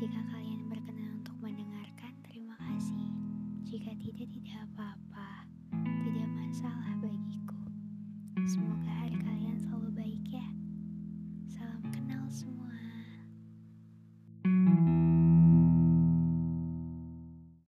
Jika kalian berkenan untuk mendengarkan, terima kasih. Jika tidak, tidak apa-apa. Tidak masalah bagiku. Semoga hari